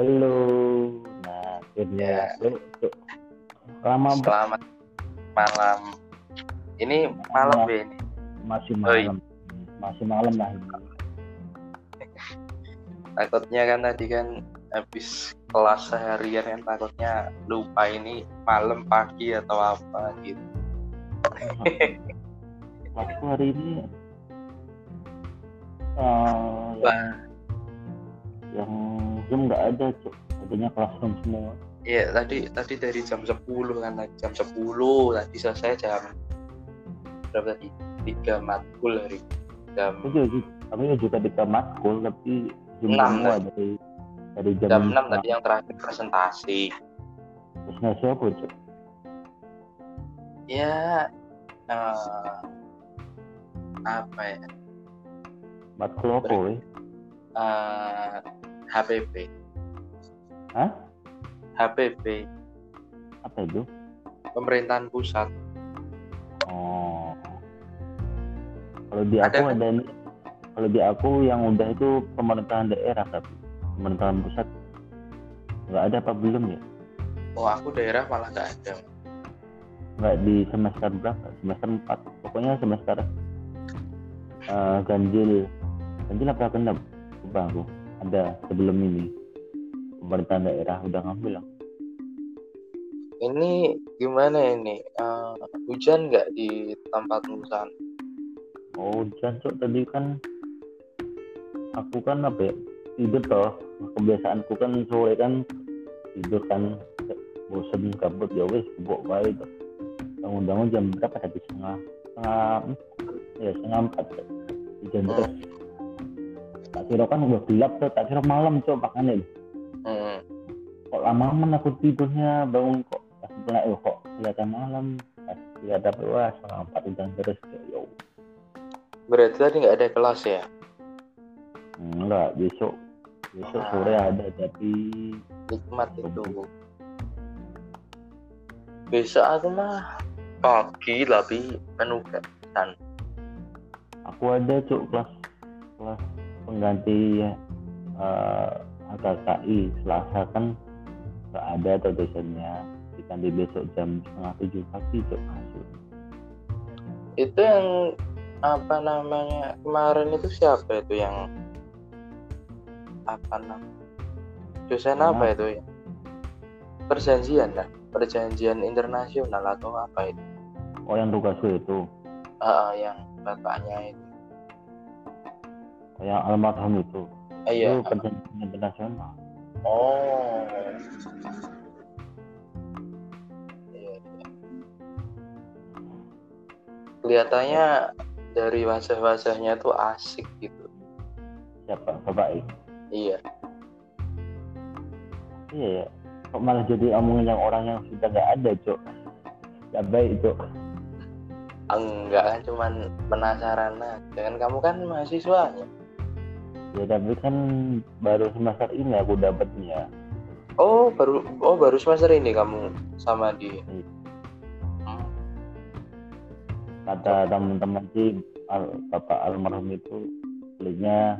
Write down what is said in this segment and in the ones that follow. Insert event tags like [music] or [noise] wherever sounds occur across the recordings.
Halo. Nah, akhirnya lu tuh, lama banget. Selamat malam. Ini malam ya ini. masih malam. Masih malam lah ini. Takutnya kan tadi kan habis kelas seharian kan takutnya lupa ini malam pagi atau apa gitu. Waktu hari ini yang Zoom nggak ada, Cuk. Adanya classroom semua. Iya tadi tadi dari jam 10 kan jam 10 tadi selesai jam berapa tadi tiga matkul hari jam Aku juga, aku juga di matkul tapi Zoom Enam, semua dari dari jam, jam 6 tadi yang terakhir presentasi. Terus siapa, Cuk? Ya eh, apa ya? Matkul apa? Eh, HPP. Hah? HPP Apa itu? pemerintahan pusat. Oh. Kalau di Ada aku kan? ada. Kalau di aku yang udah itu pemerintahan daerah tapi pemerintahan pusat nggak ada apa belum ya? Oh aku daerah malah nggak ada. Nggak di semester berapa? Semester 4 Pokoknya semester eh, ganjil ganjil apa genap? Lupa aku. Ada sebelum ini pemerintahan daerah udah ngambil lah. Ini gimana ini? Eh, hujan nggak di tempat sana? Oh, jancok tadi kan aku kan apa ya tidur toh kebiasaanku kan sore kan tidur kan bosen kabut ya wes buk baik bangun-bangun jam berapa tadi setengah setengah ya setengah empat Cok. hujan Hmm. Tak kira kan udah gelap tuh tak kira malam cok makanya Hmm. kok lama aku tidurnya bangun kok pas mulai oh, kok kelihatan malam pas lihat apa wah setengah empat hujan terus ya Berarti tadi nggak ada kelas ya? Enggak, besok besok Ah. sore ada tapi Nikmat itu. Besok aku mah pagi tapi penugasan. aku ada cuk kelas kelas pengganti eh HKKI Selasa kan nggak ada tuh dosennya diganti besok jam setengah tujuh pagi cuk masuk. Itu yang apa namanya kemarin itu siapa itu yang apa namanya dosen apa? itu ya? Perjanjian lah perjanjian internasional atau apa itu? Oh yang tugasku itu? Ah, yang bapaknya itu yang almarhum itu. Ah, iya. Itu perjanjian internasional. Oh. Iya, kelihatannya dari wajah-wajahnya tuh asik gitu. Siapa? Bapak iya. Iya ya. Kok malah jadi omongin yang orang yang sudah nggak ada cuk? Nggak baik cuk. Enggak kan cuman penasaran aja. Kan kamu kan mahasiswanya ya tapi kan baru semester ini aku dapatnya oh baru oh baru semester ini kamu sama dia Iya. Hmm. kata teman-teman sih al, bapak almarhum itu belinya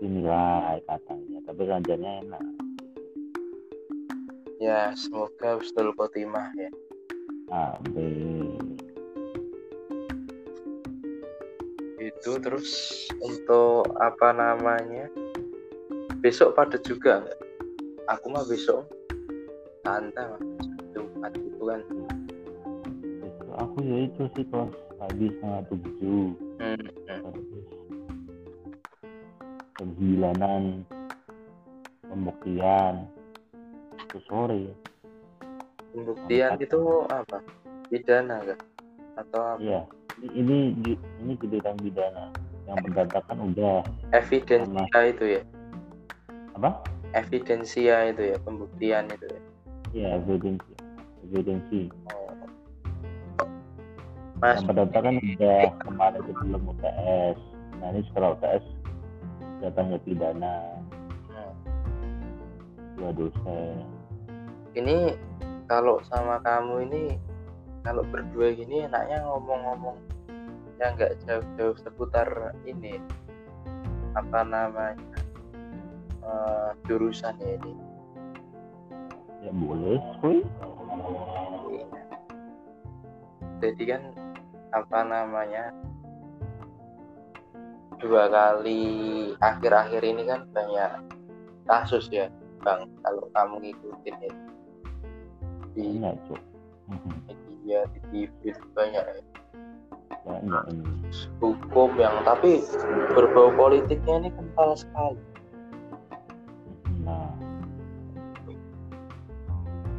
dinilai katanya tapi ganjarnya enak ya semoga Husnul Khotimah ya amin itu terus untuk apa namanya? Besok padat juga aku mah besok santai mah Jumat itu kan. Aku ya itu sih kelas pagi setengah tujuh. Hmm. hmm. sembilanan. Pembuktian. Itu sore pembuktian Empat. itu apa? Pidana kan atau apa? iya ini ini di- ini di bidang pidana yang berdasarkan udah. Evidensia itu ya? Apa? Evidensia itu ya pembuktian itu ya? Ya evidensi. Evidensi. Oh. mas. yang berdasarkan udah kemarin sebelum UTS. Nah ini setelah UTS datangnya pidana. Hmm. dua dosen. Ini kalau sama kamu ini kalau berdua gini enaknya ngomong-ngomong yang nggak jauh-jauh seputar ini apa namanya eh, jurusan ya ini ya boleh Iya. jadi kan apa namanya dua kali akhir-akhir ini kan banyak kasus ya bang kalau kamu ngikutin ya di banyak cuk Mhm. Media di TV itu banyak ya. banyak ini hukum yang tapi berbau politiknya ini kental sekali nah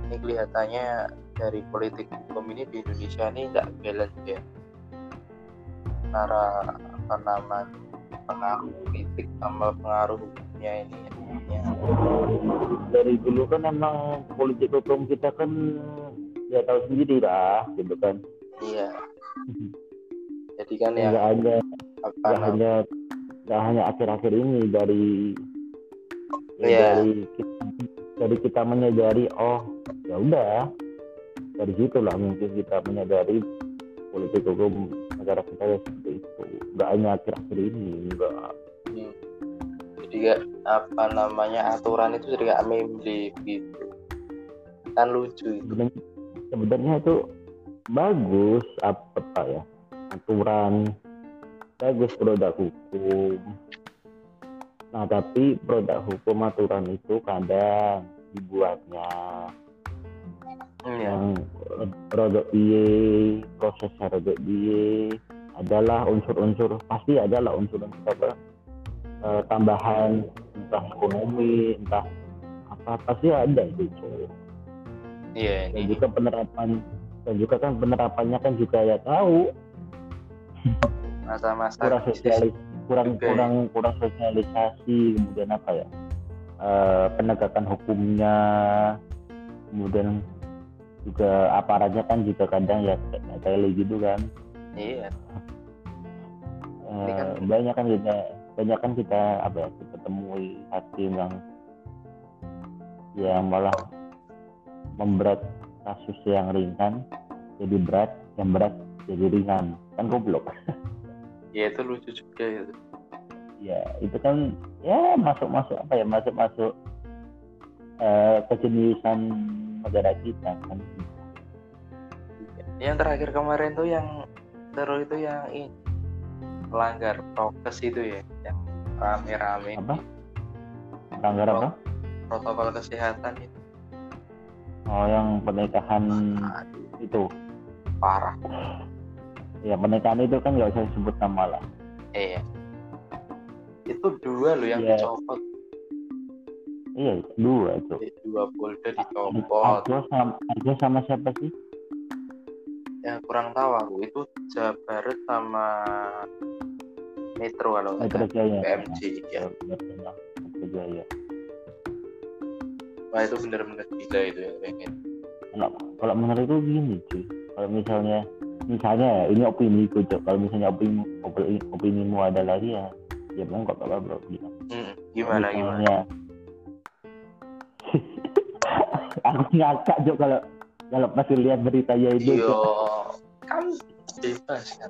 ini kelihatannya dari politik hukum ini di Indonesia ini tidak balance ya antara apa nama pengaruh politik sama pengaruh hukumnya ini ya. dari dulu kan emang politik hukum kita kan ya tahu sendiri lah gitu kan. Iya. [laughs] Jadi kan yang nggak hanya nggak hanya nggak hanya akhir-akhir ini dari ya Iya. dari kita, dari kita menyadari oh ya udah. Dari situlah mungkin kita menyadari politik hukum negara kita ya seperti itu. Nggak hanya akhir-akhir ini nggak. Jadi kayak apa namanya aturan itu jadi kayak meme gitu. Kan lucu itu sebenarnya itu bagus apa, apa ya aturan. Bagus produk hukum. Nah tapi produk hukum aturan itu kadang dibuatnya Iya. yang rodok piye prosesnya rodok piye adalah unsur-unsur pasti adalah unsur-unsur apa eh, tambahan entah ekonomi entah apa pasti ada itu Iya dan ini. juga penerapan dan juga kan penerapannya kan juga ya tahu. Masa-masa kurang sosialis kurang juga ya. kurang kurang sosialisasi kemudian apa ya? Eh, penegakan hukumnya kemudian juga aparatnya kan juga kadang ya kayak gitu kan. Iya. Ini kan- banyak kan kita banyak kan kita apa ya kita temui hakim yang yang malah memberat kasus yang ringan jadi berat yang berat jadi ringan. Kan goblok. [laughs] Ya itu lucu juga itu ya itu kan ya masuk masuk apa ya masuk masuk eh, kejeniusan negara kita kan. Yang terakhir kemarin tuh yang seru itu yang ini melanggar prokes itu ya yang rame-rame. Apa? melanggar apa? Protokol kesehatan itu oh yang pernikahan Aduh, itu. Parah. Ya pernikahan itu kan nggak usah disebut nama lah. Iya. Itu dua loh yang Iya. dicopot. Iya dua itu. Dua polda dicopot. Arjo sama, Arjo sama siapa sih? Ya kurang tahu aku. Itu Jawa Barat sama Metro kalau nggak Metro. Jaya. PMJ ya Metro Jaya wah itu bener-bener gila itu yang pengen kalau kalau menurutku gini cuy kalau misalnya misalnya ya, ini opini ku Cok. kalau misalnya opini opini opinimu ada lagi ya ya monggo gak apa-apa bilang Hmm, gimana gimana Misalnya- [laughs] aku ngakak Cok kalau kalau masih lihat beritanya itu Iya, Cok. kan bebas kan.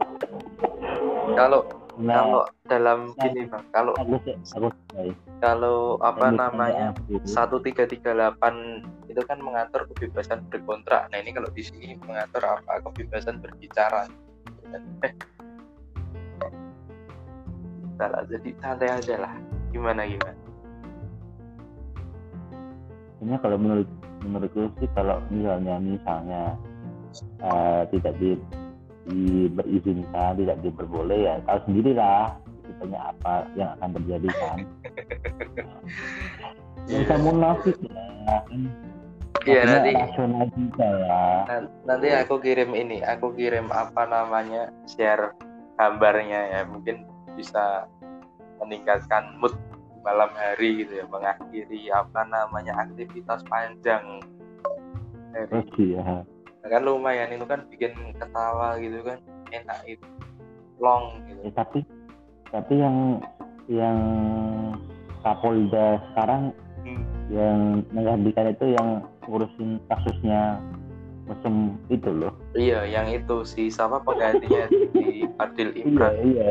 Kalau nah kalau dalam nah. gini bang, kalau aku sih aku kalau apa namanya misalnya aku- 1338 itu kan mengatur kebebasan berkontrak. Nah ini kalau di sini mengatur apa kebebasan berbicara. Eh, Salah, jadi santai aja lah. Gimana gimana? Sebenarnya kalau menurut menurutku sih kalau misalnya misalnya eh, tidak di, di- berizinkan tidak diperboleh ya tahu sendiri lah banyak apa yang akan terjadi kan. [laughs] Yang Iya. munafik ya kan Iya, nanti- rasional juga ya. Nan- Nanti aku kirim ini, aku kirim apa namanya share gambarnya ya, mungkin bisa meningkatkan mood malam hari gitu ya, mengakhiri apa namanya aktivitas panjang. Hari. terus ya Nah, kan lumayan itu kan bikin ketawa gitu kan, enak itu, long Ya, gitu. tapi tapi yang yang Kapolda sekarang Hmm. yang menggantikan itu yang ngurusin kasusnya mesum itu loh. Iya, yang itu si siapa penggantinya? [laughs] Di Adil iya Imran, iya.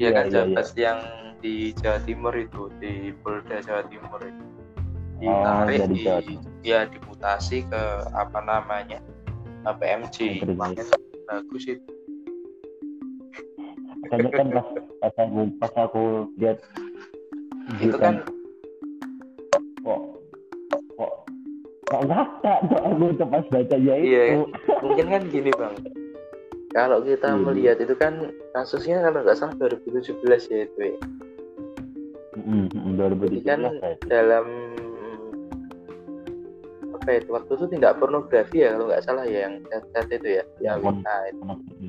Ya kan iya, iya, yang di Jawa Timur itu di Polda Jawa Timur itu. Oh, ditarik dari di ya dimutasi ke apa namanya Makanya bagus itu Makanya kan pas pas aku pas aku lihat itu kan kok kok kok ngakak tuh aku tuh pas bacanya itu. Iya, mungkin kan gini bang kalau kita Iya. melihat itu kan kasusnya kalau nggak salah 2017 ya itu ya. Mm, mm, 2017 Kan saya itu. dalam apa itu waktu itu tidak pornografi ya kalau nggak salah ya yang chat itu ya Ya, yang pornografi.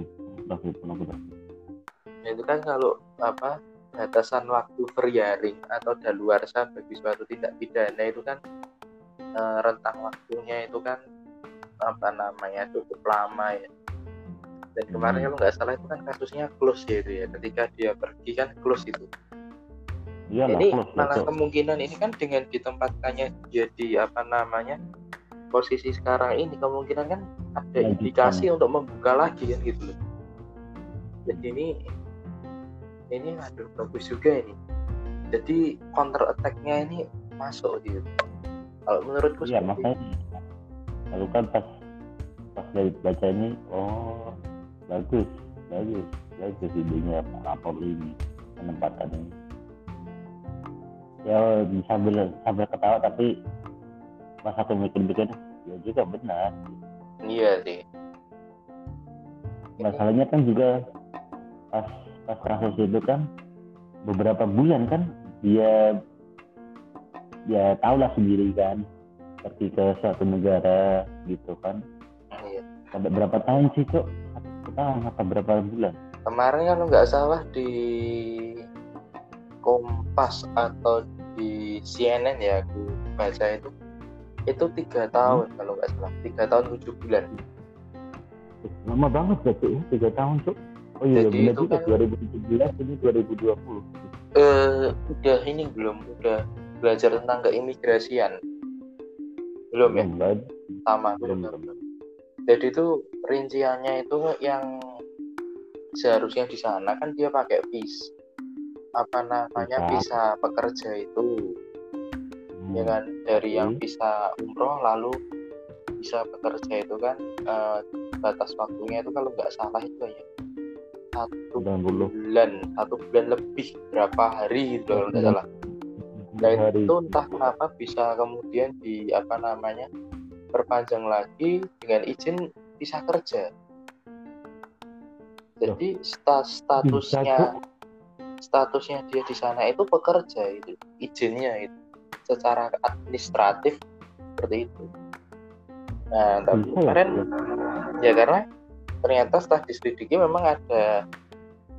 Nah, itu kan kalau apa batasan waktu veryaring atau daluarsa bagi suatu tindak pidana itu kan eh, rentang waktunya itu kan apa namanya cukup lama ya dan kemarin Hmm. kalau nggak salah itu kan kasusnya close ya itu ya ketika dia pergi kan close itu Iya lah, ini close lah, malah Cok. kemungkinan ini kan dengan ditempatkannya jadi apa namanya posisi sekarang ini kemungkinan kan ada indikasi untuk membuka lagi kan gitu jadi ini ini aduh bagus juga ini. Jadi counter attack-nya ini masuk gitu. Kalau menurutku Iya, seperti makanya. Lalu kan pas pas dari baca ini, oh bagus, bagus, bagus idenya Kapolri ini penempatan ini. Ya sambil sambil ketawa tapi pas aku mikir-mikir ya juga benar. iya sih. Masalahnya kan juga pas pas kasus itu kan beberapa bulan kan dia ya tahu lah sendiri kan pergi ke suatu negara gitu kan. Iya. sampai berapa tahun sih cok satu tahun apa berapa bulan? Kemarin kalau nggak salah di Kompas atau di CNN ya aku baca itu itu tiga tahun kalau nggak salah. Tiga tahun tujuh bulan. Lama banget cok ya, tiga tahun cok oh iya Jadi benar itu juga. kan- 2017 ini 2020 eh udah ini belum udah belajar tentang keimigrasian. Belum ya? Belum, sama belum belum belum. jadi itu rinciannya itu yang seharusnya di sana kan dia pakai vis. Apa namanya? Visa. pekerja itu. Hmm. Ya kan? Dari yang Oke. bisa umroh lalu bisa bekerja itu kan eh, batas waktunya itu kalau nggak salah itu ya satu 90 bulan satu bulan lebih berapa hari gitu kalau nggak salah. Nah hari. itu entah kenapa bisa kemudian di apa namanya perpanjang lagi dengan izin bisa kerja. Jadi sta- statusnya statusnya dia di sana itu pekerja itu izinnya itu secara administratif seperti itu. Nah tapi Bisa ya, kemarin ya karena ternyata setelah diselidiki memang ada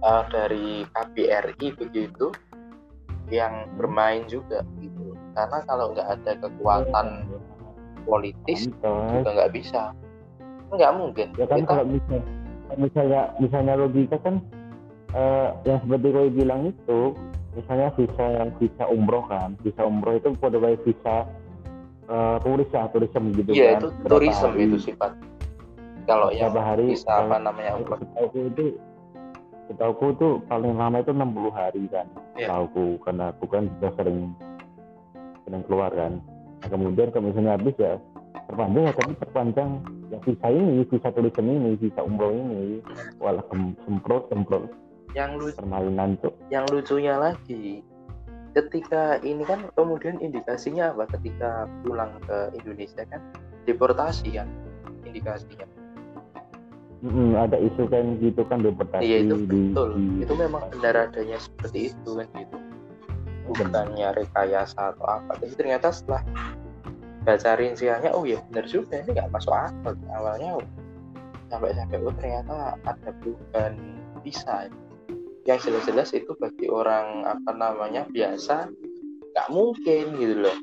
uh, dari KBRI begitu yang bermain juga gitu. Karena kalau nggak ada kekuatan politis juga nggak bisa. Nggak mungkin. Ya kan kita kalau misalnya misalnya misalnya logika kan eh, yang seperti kau bilang itu misalnya visa yang visa umroh kan visa umroh itu pada kayak visa eh, turis lah turisme gitu iya kan itu tourism hari, itu sifat. Kalau yang hari bisa apa namanya umroh. setauku itu setauku itu paling lama itu 60 hari kan. Iya. setauku karena aku kan sudah sering sering keluar kan. Nah, kemudian kalau misalnya habis ya perpanjang ya tapi perpanjang ya visa ini visa turisme ini visa umroh ini. Walau sem- semprot semprot yang lucu permainan tuh yang lucunya lagi ketika ini kan kemudian indikasinya apa? Ketika pulang ke Indonesia kan deportasi kan indikasinya. Mm, ada isu kan gitu kan deportasi iya itu di, betul. di- itu memang benar adanya seperti itu kan gitu. Bukannya rekayasa atau apa. Tapi ternyata setelah baca rinciannya oh ya benar juga ini nggak masuk akal. Awalnya oh, sampai sampai oh ternyata ada perubahan bisa yang jelas-jelas itu bagi orang apa namanya biasa nggak mungkin gitu loh.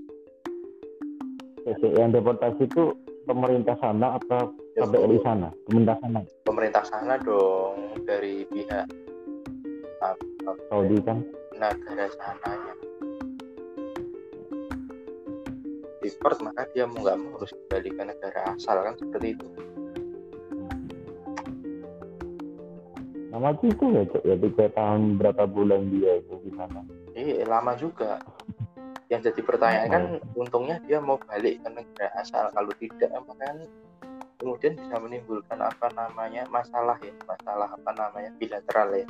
Yang deportasi itu pemerintah sana atau Ya, KBRI sana? Pemerintah sana? Pemerintah sana dong dari pihak apa, Saudi kan? negara sananya deport maka dia mau nggak mau harus kembali ke negara asal kan seperti itu lama juga ya cok? Ya tiga tahun berapa bulan dia itu di sana iya lama juga. Yang jadi pertanyaan kan untungnya dia mau balik ke negara asal. Kalau tidak kan kemudian bisa menimbulkan apa namanya masalah ya. Masalah apa namanya bilateral ya.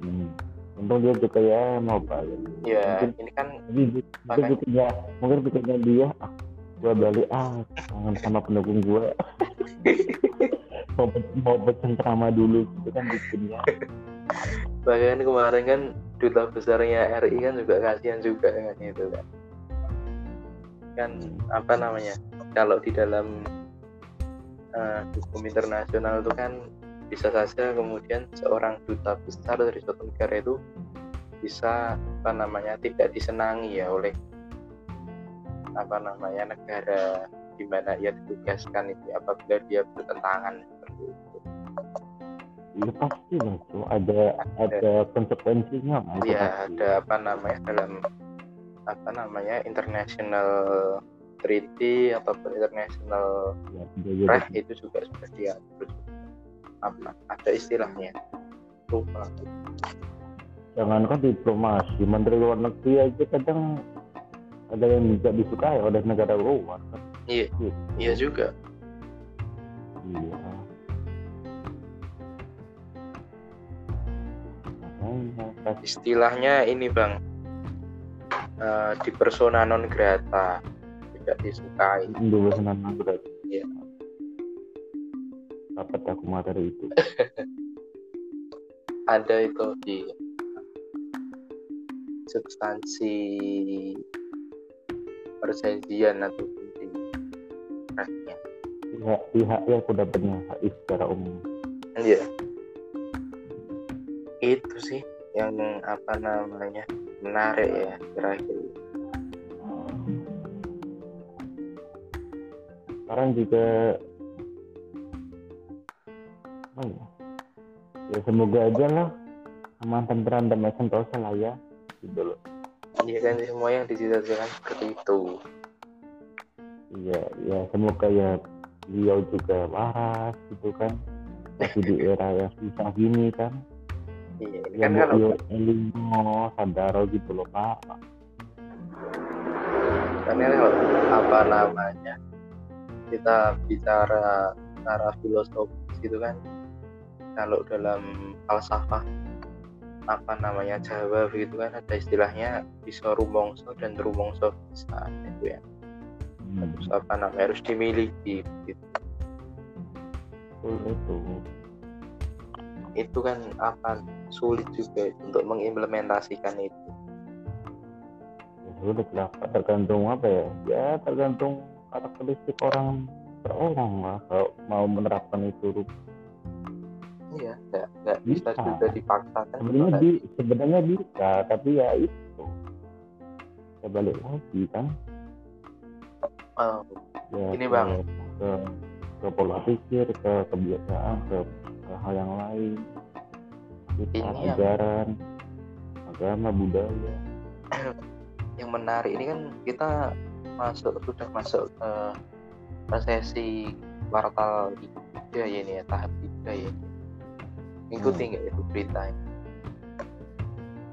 Hmm. untung dia juga ya mau balik. Ya mungkin, ini kan mungkin makanya- mungkin pikirnya dia ah gua balik ah kangen sama pendukung gua [laughs] mau mau bercengkrama dulu gitu kan bikinnya [laughs] bahkan kemarin kan duta besarnya RI kan juga kasihan juga kan itu kan kan apa namanya kalau di dalam eh, hukum internasional itu kan bisa saja kemudian seorang duta besar dari suatu negara itu bisa apa namanya tidak disenangi ya oleh apa namanya negara di mana ia ditugaskan itu apabila dia bertentangan itu. Ya pasti lah tuh ada ada konsekuensinya lah, ya pasti. ada apa namanya dalam apa namanya international treaty ataupun international ya, dia jadi reh itu juga sudah diatur. Apa ada istilahnya. Lupa. Jangankan diplomasi menteri luar negeri aja kadang ada yang tidak disukai oleh negara luar kan? Iya. Gitu. iya juga. Iya istilahnya ini bang. Eh, di persona non grata tidak disukai. Dulu senang berat Iya. dapat aku materi itu. [laughs] Ada itu di substansi perjanjian atau di rehnya pihak pihak ya aku dapatnya secara umum. Iya. Itu sih yang apa namanya menarik ya terakhir. sekarang juga oh ya ya semoga aja lah mantan berantem sentosa lah ya gitu loh Iya kan semua yang dicita-citakan seperti itu. iya ya semoga ya beliau juga waras gitu kan masih di era yang susah gini kan Iya, ini ya kan kalau Elino Sadaro gitu loh pak. Karena kalau apa namanya? Kita bicara secara filosofis gitu kan. Kalau dalam falsafah apa namanya Jawa begitu kan ada istilahnya bisa rumongso dan rumongso bisa itu ya. Hmm, terus apa namanya harus dimiliki gitu. betul itu itu kan apa sulit juga untuk mengimplementasikan itu. Sulit lah tergantung apa ya? Ya tergantung karakteristik orang per orang lah kalau mau menerapkan itu. Iya nggak nggak bisa. Bisa. juga dipaksakan. Sebenarnya di sebenarnya bisa tapi ya itu. Ya balik lagi kan. Oh, ya Ini, ke- Bang. ke ke pola pikir ke kebiasaan ke, ke hal yang lain. Kita Ini yang- ajaran agama budaya. [clears throat] Yang menarik ini kan kita masuk sudah masuk ke resesi kuartal tiga ya ini ya tahap tiga ya. Ngikuti Hmm. nggak itu berita ini?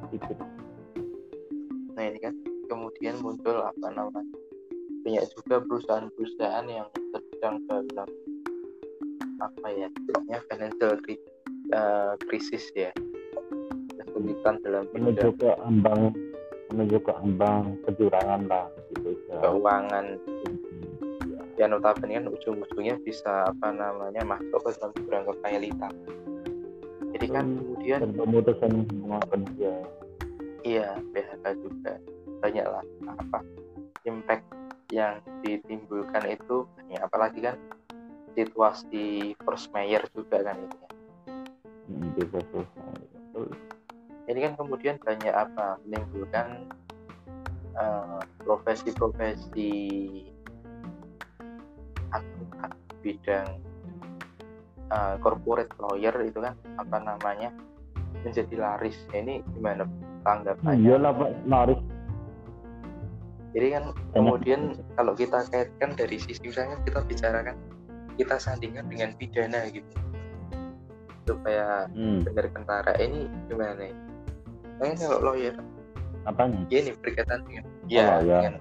itu nah ini kan kemudian muncul apa namanya? Banyak juga perusahaan-perusahaan yang sedang dalam apa ya istilahnya financial cri- eh, krisis ya. Kesulitan dalam menuju ke ambang menuju ke ambang kecurangan lah gitu ya. keuangan. Ya, ya notabene kan ujung-ujungnya bisa apa namanya masuk ke dalam jurang kekayaan jadi kan kemudian pemutusan hubungan kerja iya PHK juga banyak lah apa impact yang ditimbulkan itu banyak. Apalagi kan situasi force mayor juga kan ini ya. Ini kan kemudian banyak apa menimbulkan eh, profesi-profesi advokat bidang eh, corporate lawyer itu kan apa namanya menjadi laris. Ya, ini gimana tanggapannya? Iyalah pak laris. Jadi kan kemudian kalau kita kaitkan dari sisi misalnya kita bicarakan kita sandingkan dengan pidana gitu supaya hmm. benar kentara ini gimana nih? Saya kalau lawyer apanya ini berkaitan dengan ya, Oh, ya. dengan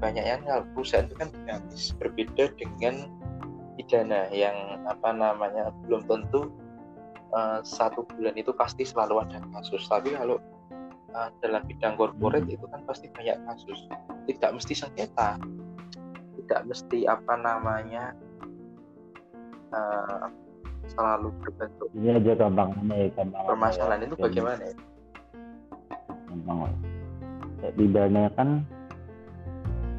banyaknya hal perusahaan itu kan dinamis berbeda dengan pidana yang apa namanya belum tentu eh, satu bulan itu pasti selalu ada kasus tapi kalau eh, dalam bidang corporate Hmm. itu kan pasti banyak kasus tidak mesti sengketa tidak mesti apa namanya eh, selalu berbentuk ini aja gampang nih gampang permasalahan ya, itu bagaimana ya? gampang kayak kan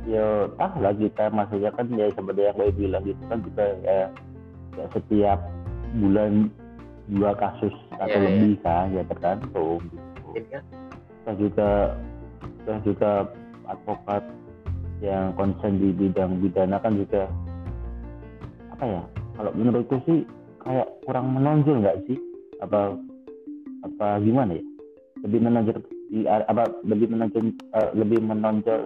ya ah lah kita maksudnya kan ya seperti yang gue bilang gitu kan juga ya, ya setiap bulan dua kasus atau Iya, iya. lebih kan ya tergantung gitu. Kan kita juga kita juga advokat yang konsen di bidang pidana kan juga apa ya kalau menurutku sih kayak kurang menonjol nggak sih? Apa apa gimana ya? Lebih menonjol di apa lebih menonjol eh, lebih menonjol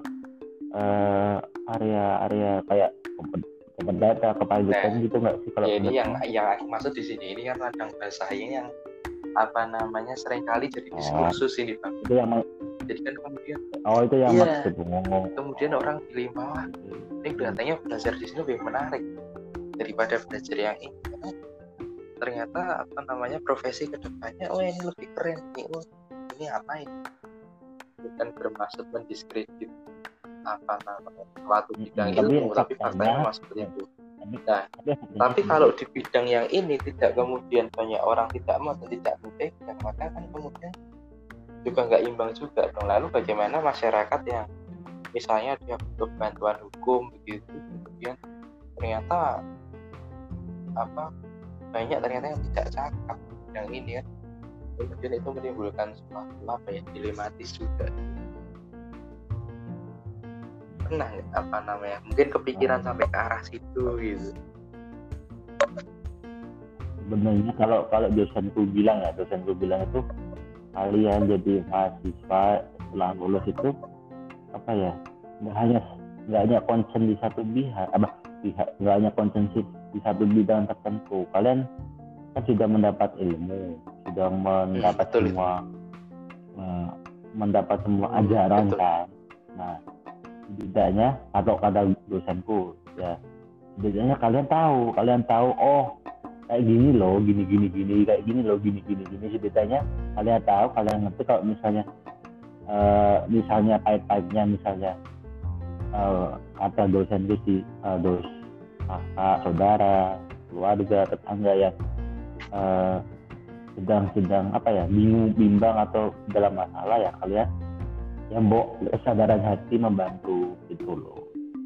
eh, area-area kayak kompet- perdata kepailitan gitu nggak sih kalau ya ini yang yang aku maksud di sini ini kan ladang bahasa ini yang apa namanya sering kali jadi Oh. diskursus ini bang. Itu yang jadi kan kemudian oh itu yang Iya. maksud ngomong. Kemudian orang pilih wah ini kelihatannya belajar di sini lebih menarik daripada belajar yang ini. Ternyata apa namanya profesi ke depannya oh ini lebih keren nih oh, ini apa ini? Bukan bermaksud mendiskredit apa namanya suatu bidang tapi ilmu tapi faktanya- seperti itu. Nah, tapi, tapi kalau di bidang yang ini tidak kemudian banyak orang tidak mau dan tidak memegang maka kan kemudian juga nggak imbang juga dong. Lalu bagaimana masyarakat yang misalnya dia butuh bantuan hukum begitu kemudian ternyata apa banyak ternyata yang tidak cakap bidang ini kan. Kemudian itu menimbulkan suatu apa ya dilematis juga. Pernah nggak? Apa namanya? Mungkin kepikiran sampai ke arah situ gitu. Sebenarnya kalau kalau dosenku bilang ya dosenku bilang itu kalian jadi mahasiswa setelah lulus itu apa ya nggak hanya nggak hanya konsen di satu pihak apa pihak nggak hanya konsen di satu bidang tertentu kalian kan sudah mendapat ilmu sudah mendapat betul itu. semua eh, mendapat semua ajaran betul. kan nah setidaknya atau kata dosenku ya setidaknya kalian tahu kalian tahu oh kayak gini loh gini gini gini kayak gini loh gini gini gini setidaknya kalian tahu kalian ngerti kalau misalnya eh, misalnya pahit-pahitnya misalnya eh, kata dosen itu si eh, dos kakak saudara keluarga tetangga yang eh, sedang-sedang apa ya bingung bimbang atau dalam masalah ya kalian yang bawa kesadaran hati membantu gitu loh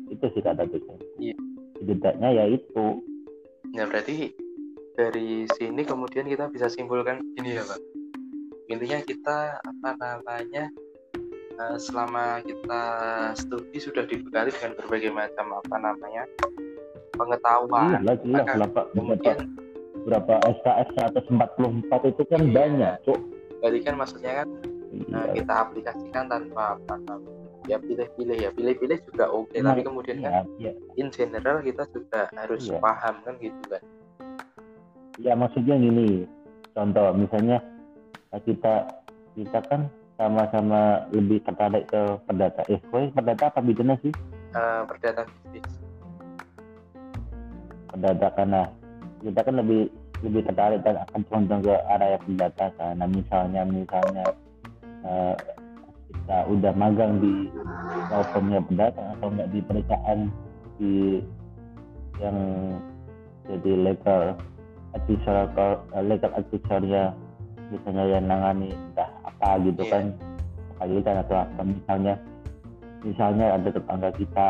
itu sih kata dosen Iya. setidaknya ya itu Ya berarti dari sini kemudian kita bisa simpulkan ini ya Pak. Intinya kita apa namanya eh, selama kita studi sudah dibekali dengan berbagai macam apa namanya pengetahuan. Iya, jelas. Berapa, Kemudian berapa SKS 144 itu kan Iya. banyak, Cuk. berarti kan maksudnya kan Iya. kita aplikasikan tanpa apa ya pilih-pilih ya pilih-pilih juga oke tapi Nah, kemudian Iya, kan iya. in general kita juga harus Iya. paham kan gitu kan Ya maksudnya gini, contoh misalnya eh, kita kita kan sama-sama lebih tertarik ke perdata. Eh, perdata apa bidana sih? Eh, perdata bisnis Perdata karena kita kan lebih lebih tertarik dan akan condong ke arah yang perdata kan. Nah misalnya misalnya eh, kita udah magang di law firmnya perdata atau enggak di perusahaan di yang jadi legal advisor eh, legal advisornya misalnya yang nangani entah apa gitu Iya. kan kepailitan atau apa misalnya misalnya ada tetangga kita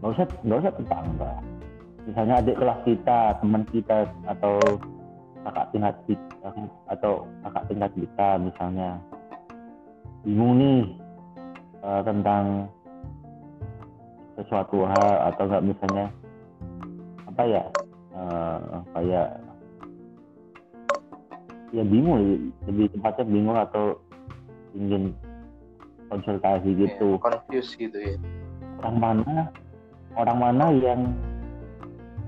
nggak usah nggak usah tetangga misalnya adik kelas kita teman kita atau kakak tingkat kita atau kakak tingkat kita misalnya. Bingung nih eh, tentang sesuatu hal atau enggak misalnya apa ya eh, kayak ya bingung lebih tepatnya bingung atau ingin konsultasi gitu. Ya, confuse gitu ya. Orang mana orang mana yang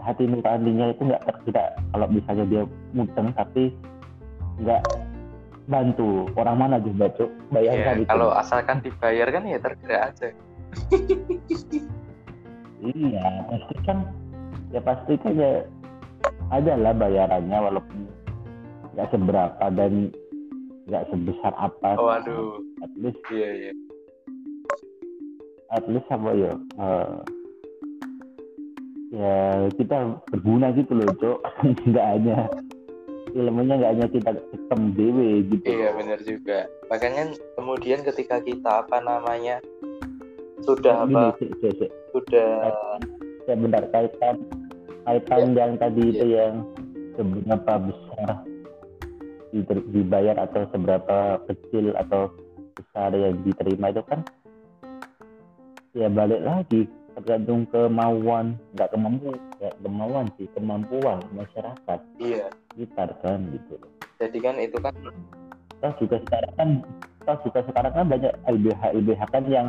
hati nuraninya itu nggak tergerak kalau misalnya dia mudeng tapi nggak bantu. Orang mana juga cuk? Bayangkan Ya, itu. kalau asalkan dibayar kan ya tergerak aja. iya pasti kan ya pasti kan ya ada lah bayarannya walaupun nggak seberapa dan nggak sebesar apa. Oh aduh, at least iya iya. at least apa ya eh, ya kita berguna gitu loh cok [laughs] nggak hanya ilmunya nggak hanya kita ketemu dewe gitu Iya benar juga. Makanya kemudian ketika kita apa namanya sudah Gini, apa Cik, Cik, Cik. sudah ya benar kaitan kaitan yang tadi Iya. itu yang seberapa besar di- dibayar atau seberapa kecil atau besar yang diterima itu kan ya balik lagi tergantung kemauan nggak kemampuan ya kemauan sih kemampuan masyarakat iya. sekitar kan gitu Jadi kan itu kan toh juga sekarang kan toh juga sekarang kan banyak LBH LBH kan yang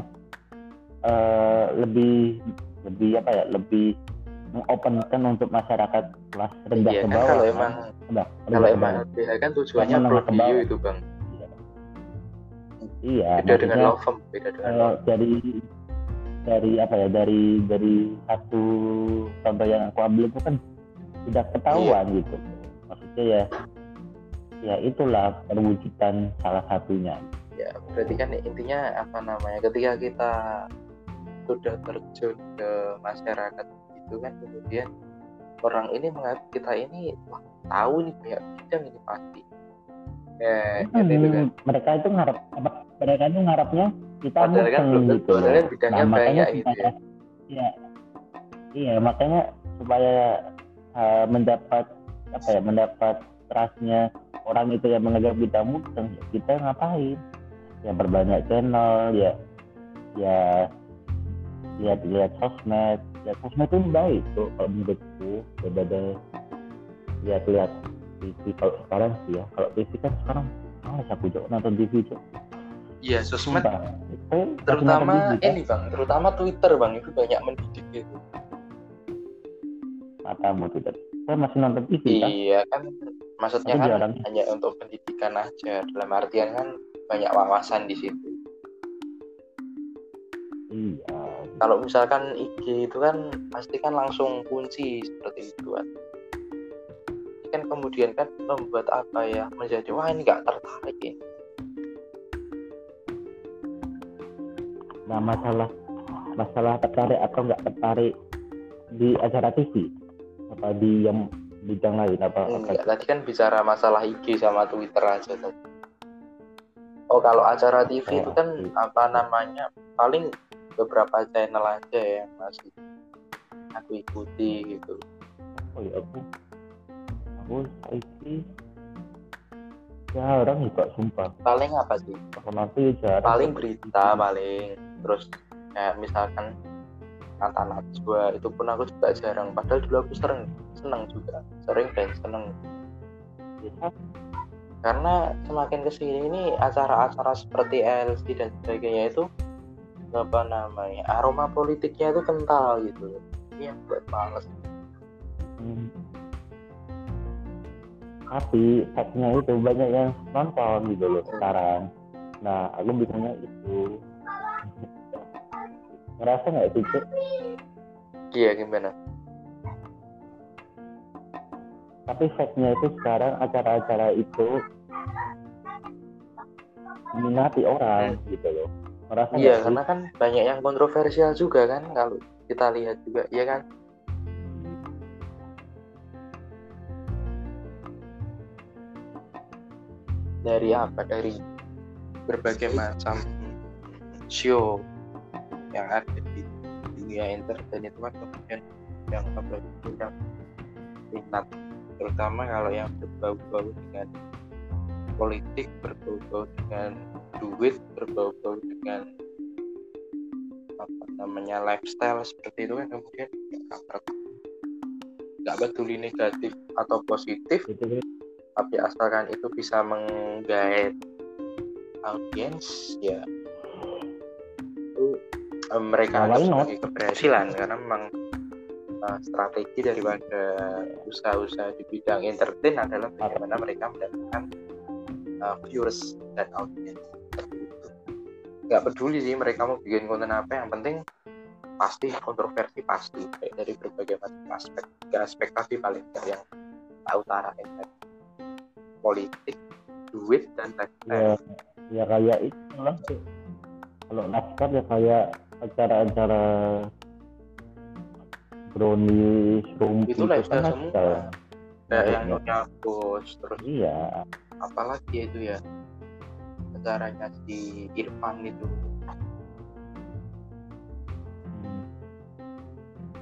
eh, lebih lebih apa ya lebih mengopenkan untuk masyarakat kelas rendah iya ke kan bawah kalau kan. emang Rendah, kalau emang. LBH kan tujuannya pro itu bang. iya Beda dengan maksudnya Lovem, beda dengan kalau dari dari apa ya dari dari satu contoh yang aku ambil itu kan sudah ketahuan Iya. gitu. Maksudnya ya ya itulah perwujudan salah satunya. Ya berarti kan intinya apa namanya ketika kita sudah terjun ke masyarakat itu kan kemudian orang ini menganggap kita ini wah tahu nih banyak bidang ini pasti. Ya Hmm, gitu, gitu kan. mereka itu ngarep apa mereka itu ngarepnya kita Padahal kan gitu loh. bidangnya makanya banyak gitu supaya iya. Iya makanya supaya uh, mendapat apa ya mendapat trustnya orang itu yang menganggap kita mudeng ya kita ngapain? Ya berbanyak channel ya ya lihat-lihat sosmed. Ya sosmed itu baik tuh kalau menurutku daripada lihat-lihat TV kalau sekarang sih ya kalau TV kan sekarang malas aku cok nonton TV cok. Iya sosmed. Sumpah. Terutama Kak. ini bang. Terutama Twitter bang. Itu banyak mendidik gitu. Matamu Twitter. Saya masih nonton TV kan? Iya kan. Maksudnya Tapi kan jarang. hanya untuk pendidikan aja. Dalam artian kan banyak wawasan di situ. Iya. Kalau misalkan IG itu kan pasti kan langsung kunci seperti itu kan kan kemudian kan membuat apa ya? Menjadi wah ini nggak tertarik. ini nah masalah masalah tertarik atau nggak tertarik di acara TV apa di yang bidang lain apa apa? enggak tadi kan bicara masalah IG sama Twitter aja tadi. Oh kalau acara TV Oh, itu kan iya. apa namanya? Paling beberapa channel aja yang masih aku ikuti gitu. Oh ya aku aku saiki jarang juga sumpah. Paling apa sih? Aku nanti jarang. Paling berita paling terus kayak misalkan kata Najwa itu pun aku juga jarang. Padahal dulu aku sering seneng juga. Sering dan seneng. Ya, karena semakin ke sini ini acara-acara seperti LC dan sebagainya itu apa namanya aroma politiknya itu kental gitu. Ini yang buat males. Hmm. tapi faktnya itu banyak yang nonton gitu loh sekarang. Nah aku bisanya itu ngerasa nggak sih Cuk? iya gimana? Tapi faktnya itu sekarang acara-acara itu minati orang gitu loh. Ngerasa iya karena kan banyak yang kontroversial juga kan kalau kita lihat juga iya kan? Dari apa? Dari berbagai macam show yang ada di dunia entertain itu kan kemudian yang apa itu yang minat terutama kalau yang berbau-bau dengan politik berbau-bau dengan duit berbau-bau dengan apa namanya lifestyle seperti itu kan kemudian nggak peduli negatif atau positif gitu kan tapi asalkan itu bisa menggait audiens ya eh, mereka anggap sebagai keberhasilan karena memang uh, strategi daripada usaha-usaha di bidang entertain adalah bagaimana mereka mendapatkan uh, viewers dan audiens nggak peduli sih mereka mau bikin konten apa yang penting pasti kontroversi pasti baik dari berbagai macam aspek tiga aspek tadi paling tidak yang tak utarain politik duit dan ya, ya kayak itu lah kalau naskah ya kayak acara-acara brownies rumput itu lifestyle kan semua. kayak Ya, yang ya. nyonya bos terus iya. apalagi itu ya? Acaranya si Irfan itu.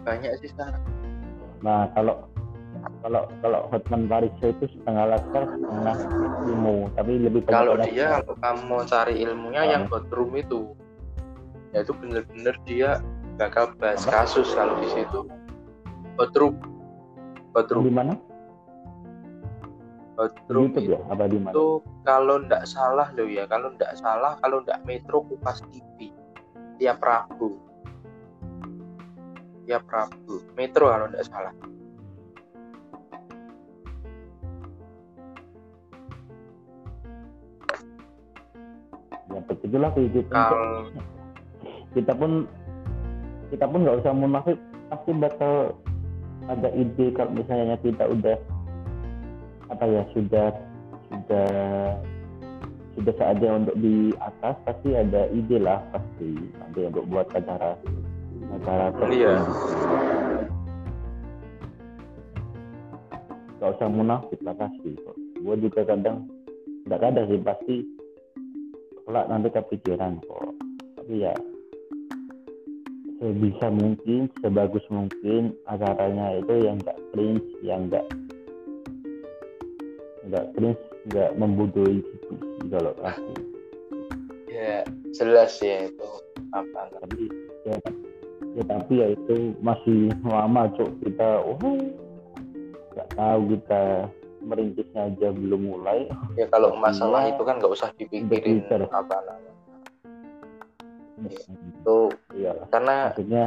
Banyak sih sekarang. Nah kalau kalau kalau Hotman Paris itu setengah laskar setengah ilmu tapi lebih kalau dia kalau kamu cari ilmunya Ah. yang boardroom itu ya itu bener-bener dia bakal bahas Apa? kasus kalau di situ. Di mana? Boardroom YouTube ya? Apa di mana? itu kalau ndak salah loh ya kalau ndak salah kalau ndak Metro Kupas TV tiap Rabu. Tiap Rabu. Metro kalau ndak salah. Ya begitulah kehidupan kalau kita pun kita pun nggak usah munafik pasti bakal ada ide kalau misalnya kita udah apa ya sudah sudah sudah saatnya untuk di atas pasti ada ide lah pasti. Nanti untuk buat acara acara Iya. nggak usah munafik lah pasti kok. Gue juga kadang nggak kadang sih pasti kelak nanti kepikiran kok. Tapi ya sebisa mungkin sebagus mungkin acaranya itu yang nggak cringe yang nggak nggak cringe nggak membodohi gitu sih kalau aku ya jelas ya itu apa tapi ya, ya tapi ya itu masih lama cok kita wah nggak tahu kita merintisnya aja belum mulai. Ya kalau masalah Iya. itu kan nggak usah dipikirin apa namanya itu iya. karena maksudnya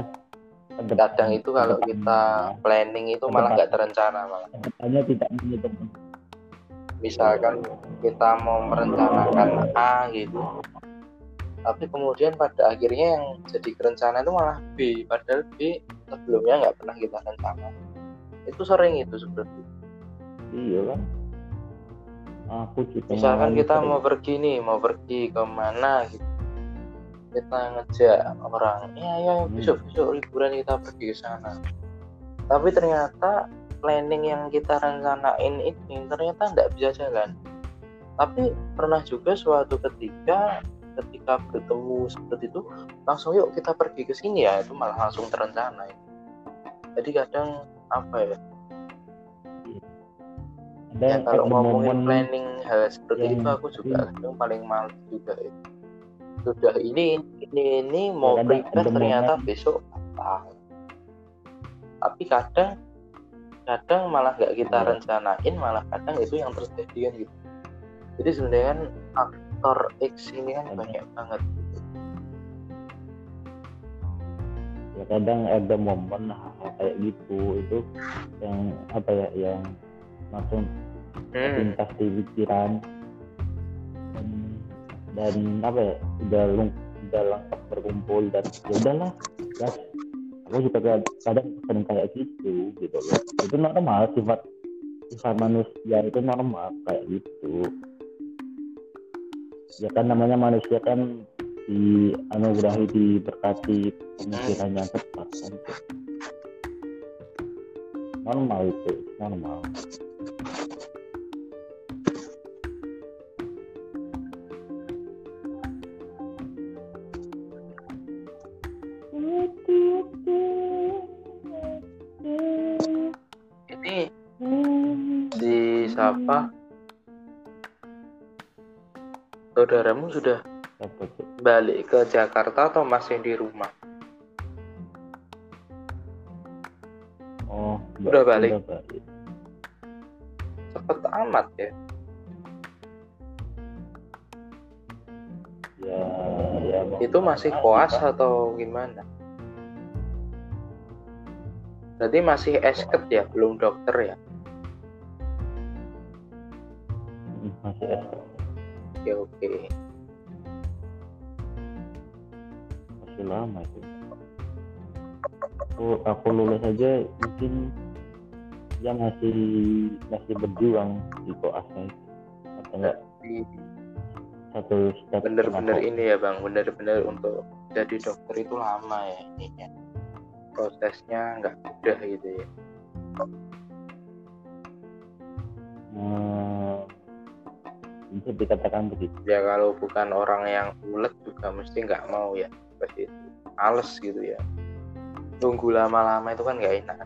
kadang itu kalau kita planning itu malah nggak terencana malah. Hanya tidak menutup misalkan kita mau merencanakan A gitu. Tapi kemudian pada akhirnya yang jadi rencana itu malah B. Padahal B sebelumnya nggak pernah kita rencana. Itu sering itu seperti iya kan? Aku juga misalkan kita mau pergi nih mau pergi ke mana gitu kita ngejak orang ya ya Hmm. besok besok liburan kita pergi ke sana. Tapi ternyata planning yang kita rencanain ini ternyata tidak bisa jalan. Tapi pernah juga suatu ketika ketika bertemu seperti itu langsung yuk kita pergi ke sini ya. Itu malah langsung terencana jadi kadang apa ya? Ada ya kalau ngomongin momen planning hal seperti yang- itu aku juga kadang paling males juga ya. Sudah ini ini ini mau kadang prepare ternyata besok apa tapi kadang kadang malah nggak kita Iya. rencanain malah kadang itu yang terjadi kan gitu jadi sebenarnya kan aktor X ini kan Ada. banyak banget ya kadang ada momen kayak gitu itu yang apa ya yang langsung hmm. terlintas di pikiran dan apa ya udah leng, udah lengkap berkumpul dan ya udahlah gas. Aku juga kadang- kadang sering kayak gitu gitu loh. Itu normal sifat sifat manusia itu normal kayak gitu. Ya kan namanya manusia kan dianugerahi diberkati pemikiran yang tepat kan. Normal itu normal saudaramu sudah balik ke Jakarta atau masih di rumah Oh, Udah balik. Udah balik. cepet amat ya Ya, ya. itu masih koas Pak? atau gimana berarti masih esket ya belum dokter ya lulus aja mungkin dia masih masih berjuang di koasnya atau enggak? Satu step bener-bener ini ya bang bener-bener untuk jadi dokter itu lama ya ininya prosesnya nggak mudah gitu ya. Hmm, bisa dikatakan begitu. Ya kalau bukan orang yang ulet juga mesti nggak mau ya pasti itu males gitu ya tunggu lama-lama itu kan nggak enak.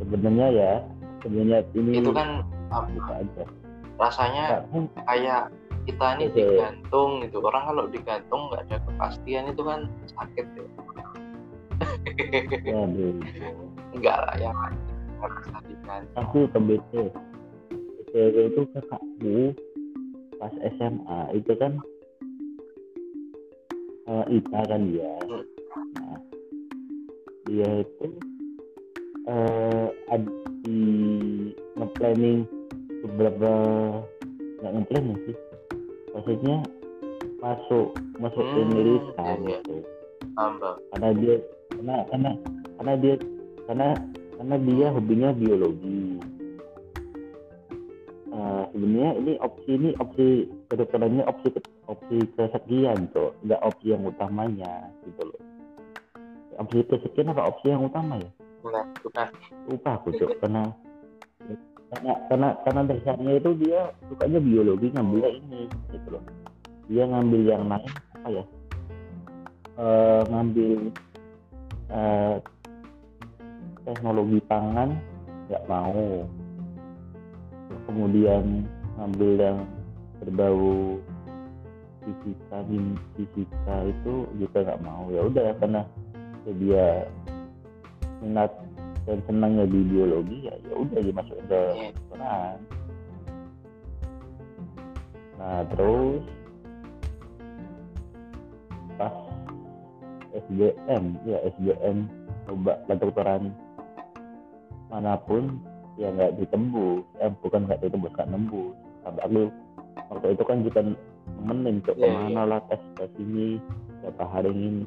Sebenarnya ya sebenarnya ini itu kan apa, aja. rasanya Tapi kayak kita ini Oke. digantung gitu. Orang kalau digantung nggak ada kepastian itu kan sakit ya. Enggak [laughs] lah ya digantung. Aku ke BTW itu kakakku pas SMA itu kan eh, IPA kan dia. Nah, dia itu ad, di nge-planning beberapa nggak nge-planning sih. Maksudnya masuk masukin Hmm, lirikan iya, iya. gitu. Tambah karena dia karena karena karena dia karena karena dia hobinya biologi. Eh, sebenarnya ini opsi ini opsi kedokterannya opsi ke- opsi kesekian tuh nggak opsi yang utamanya gitu loh. Opsi kesekian apa opsi yang utama ya? Nah bukan lupa aku Cok. karena karena karena karena dasarnya itu dia sukanya biologi ngambilnya ini gitu loh. Dia ngambil yang lain apa ya? Eh, ngambil eh, teknologi pangan nggak mau. Kemudian ngambil yang berbau fisika fisika itu juga nggak mau. Ya udah karena ya dia minat dan senangnya di biologi ya ya udah dimasukin ke Iya. kedokteran nah terus pas SBM ya SBM coba kedokteran mana pun ya nggak ditembus. Eh bukan nggak ditembus nggak nembus. Sampai aku waktu itu kan juga nemenin ke Iya, ke mana lah tes ke sini berapa hari ini.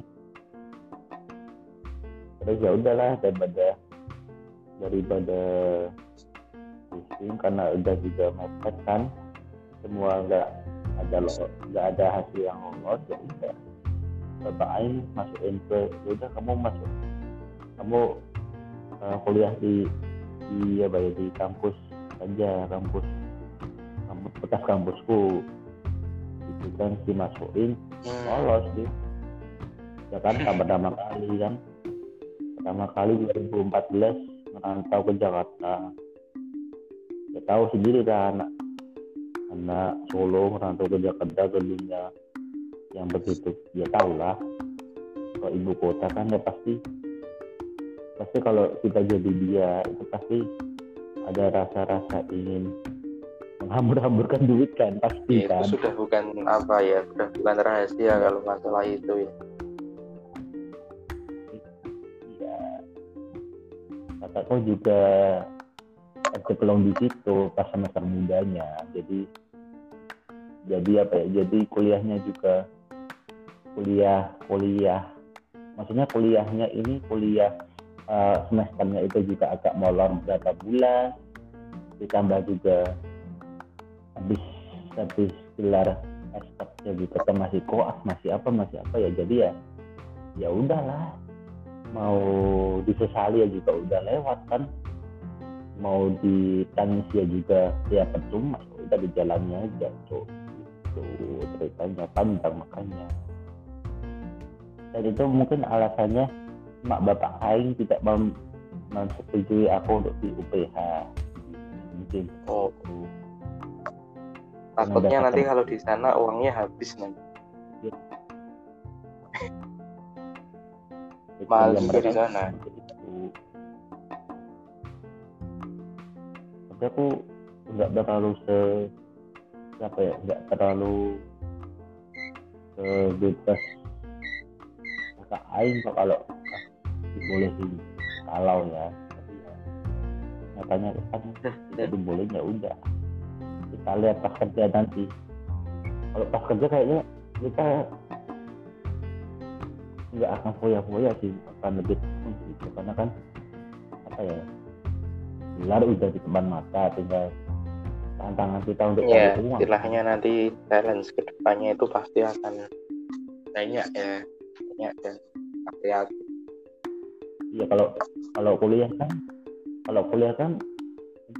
Terus ya udahlah daripada daripada pusing karena udah juga mepet kan. Semua nggak ada lo nggak ada hasil yang lolos ya udah bapak Ain masukin ke ya udah kamu masuk. Kamu eh, kuliah di di apa ya di kampus aja kampus kampus bekas kampusku kan dimasukin Hmm, lolos dia ya kan tak [laughs] pertama kali kan. Pertama kali 2014 merantau ke Jakarta. Ya tahu sendiri kan anak anak Solo merantau ke Jakarta ke dunia yang begitu ya tahu lah. Kalau ibu kota kan ya pasti pasti kalau kita jadi dia itu pasti ada rasa-rasa ingin menghambur-hamburkan duit kan pasti ya, kan itu sudah bukan apa ya sudah bukan rahasia kalau masalah itu ya Iya. Kakakku juga tercelong di situ pas semester mudanya. Jadi jadi apa ya? Jadi kuliahnya juga kuliah kuliah. Maksudnya kuliahnya ini kuliah eh, semesternya itu juga agak molor berapa bulan. Ditambah juga habis gelar S-nya juga kan masih koas masih apa masih apa ya. Jadi ya ya udahlah. Mau disesali ya juga udah lewat kan. Mau ditangis ya juga ya percuma. Udah di jalannya aja tuh itu ceritanya panjang makanya. Dan itu mungkin alasannya mak bapak Aing tidak mem menyetujui aku untuk di UPH mungkin Oh. Takutnya nanti kalau di sana uangnya habis nanti itu [laughs] Mahal ya juga mereka di sana. tapi aku nggak terlalu se apa ya nggak terlalu bebas kakak aing kok kalau boleh sih kalau ya. Tapi ya nyatanya kan itu boleh ya udah kita lihat pas kerja nanti. Kalau pas kerja kayaknya kita nggak akan foya-foya sih akan lebih gitu. Karena kan apa ya gelar udah di depan mata tinggal tantangan kita untuk ya uang. istilahnya nanti challenge ke depannya itu pasti akan banyak ya banyak dan kreatif Iya kalau kalau kuliah kan kalau kuliah kan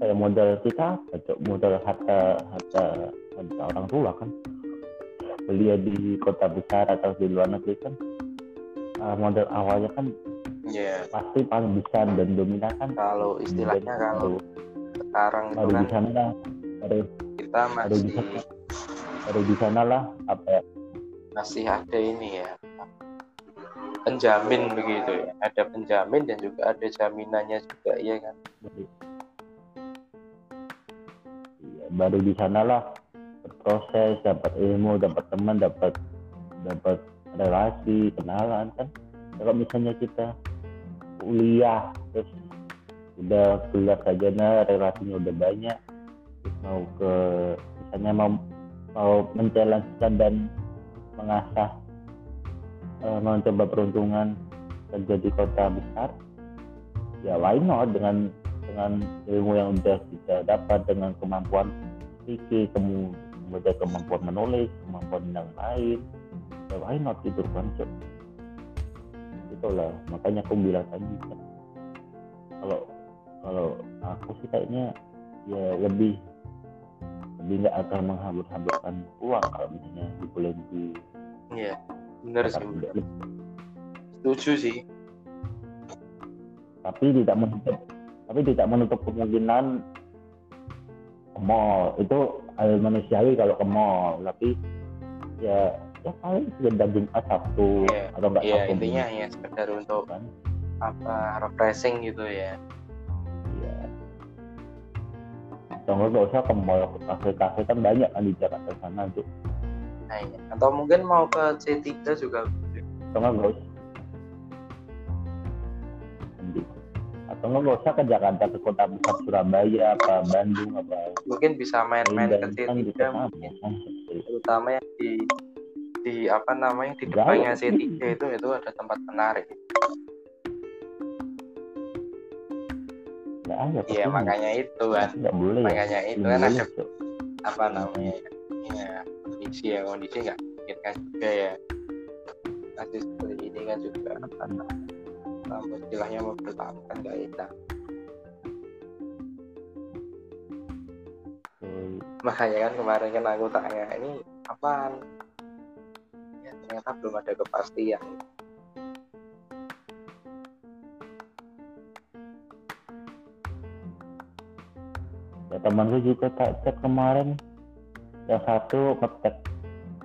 ya modal kita Cok? modal harta harta harta orang tua kan. Kuliah di kota besar atau di luar negeri kan. Uh, modal awalnya kan ya pasti paling besar dan dominan kan. Kalau istilahnya Dan kalau sekarang itu kan di sana lah. Baru kita baru di masih sana baru di sana lah apa ya. masih ada ini ya. Penjamin begitu ya. Ada penjamin dan juga ada jaminannya juga ya kan baru, di sana lah berproses dapat ilmu dapat teman dapat dapat relasi kenalan kan? Kalau misalnya kita kuliah terus udah gelar sarjana relasinya udah banyak terus mau ke misalnya mau mau menjalankan dan mengasah eh, mencoba peruntungan kerja di kota besar ya why not dengan dengan ilmu yang udah kita dapat dengan kemampuan pikir kemu- kemudian kemampuan menulis kemampuan yang lain. Ya why not gitu kan Cok? itulah makanya aku bilang tadi kalau kalau aku sih kayaknya ya lebih lebih nggak akan menghambur-hamburkan uang kalau misalnya di bulan di iya benar sih setuju sih. Tapi tidak menutup tapi tidak menutup kemungkinan ke mall. Itu hal manusiawi kalau ke mall. Tapi ya ya paling sekedar Jumat Sabtu Iya, atau enggak ya Sabtu intinya Minggu, ya sekedar untuk kan? apa refreshing gitu ya. Iya. Atau enggak nggak usah ke mall ke kafe-kafe. Kan banyak kan di Jakarta sana tuh nah, iya. atau mungkin mau ke C3 juga. Enggak nggak usah atau nggak usah ke Jakarta ke kota besar Surabaya apa Bandung apa mungkin bisa main-main ke Medan C3 kan juga sama mungkin kan seperti itu. terutama yang di di apa namanya di depannya C3 itu itu ada tempat menarik. Nggak ada iya pasti makanya itu kan. Nggak boleh ya. Makanya itu kan ada Cok. apa namanya ya kondisi ya kondisi nggak memungkinkan juga ya. Masih seperti ini kan juga. Apa istilahnya mempertahankan kita Betul. makanya kan kemarin kan aku tanya ini apaan? Ya ternyata belum ada kepastian. Ya temanku juga tak cek kemarin. Yang satu ngecek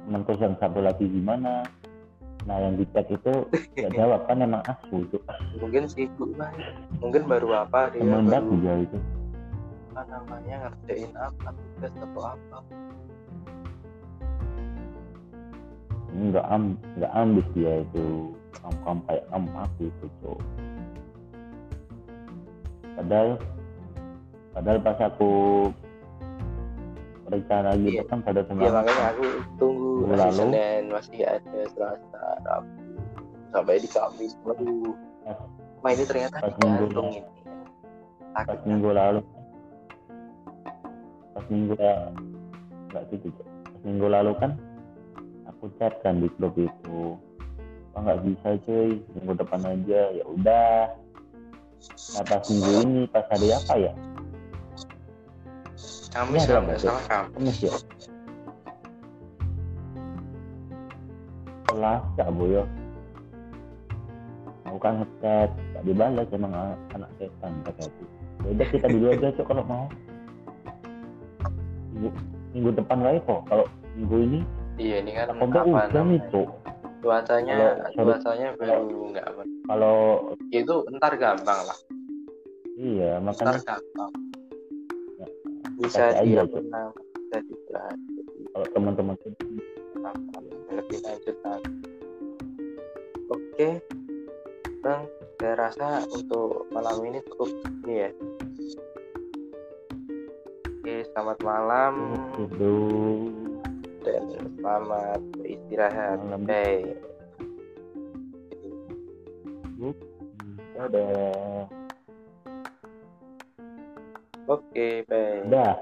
temanku yang satu lagi gimana nah yang dicek itu nggak [laughs] jawab kan emang asu itu. Mungkin sibuk kan mungkin baru apa dia teman baru dia itu. apa namanya ngerjain apa tugas atau apa. Nggak am nggak ambis dia itu. Kamu kamu kayak kamu aku itu cok. Padahal padahal pas aku rencana gitu Iya. kan pada ya semangat makanya aku tunggu Minggu masih lalu. Senin masih ada Selasa Rabu sampai di Kamis baru. Pas- Wah ini ternyata digantung lalu. ini. Pas minggu lalu. Pas minggu ya nggak gitu Cok. pas minggu lalu kan aku chat kan di grup itu. Oh nggak bisa cuy? Minggu depan aja. Ya udah. Nah pas minggu ini pas hari apa ya? Kamis ada kalau nggak apa, salah Kamis. Kamis ya Selasa boyo. Aku kan ngechat gak dibalas emang anak setan kata aku. Ya udah kita dulu aja cok kalau mau. Minggu, minggu depan lagi kok. Kalau minggu ini iya ini kan aku udah nih cok? Cuacanya Kalau- cuacanya baru nggak apa kalau ya itu ntar gampang lah. Iya ntar makanya gampang. Ya, bisa dia menang bisa dibahas kalau teman-teman lebih lanjut lagi oke. Bang saya rasa untuk malam ini cukup ini ya. Oke selamat malam. Dan selamat beristirahat. Malam. Bye. ada oke bye dah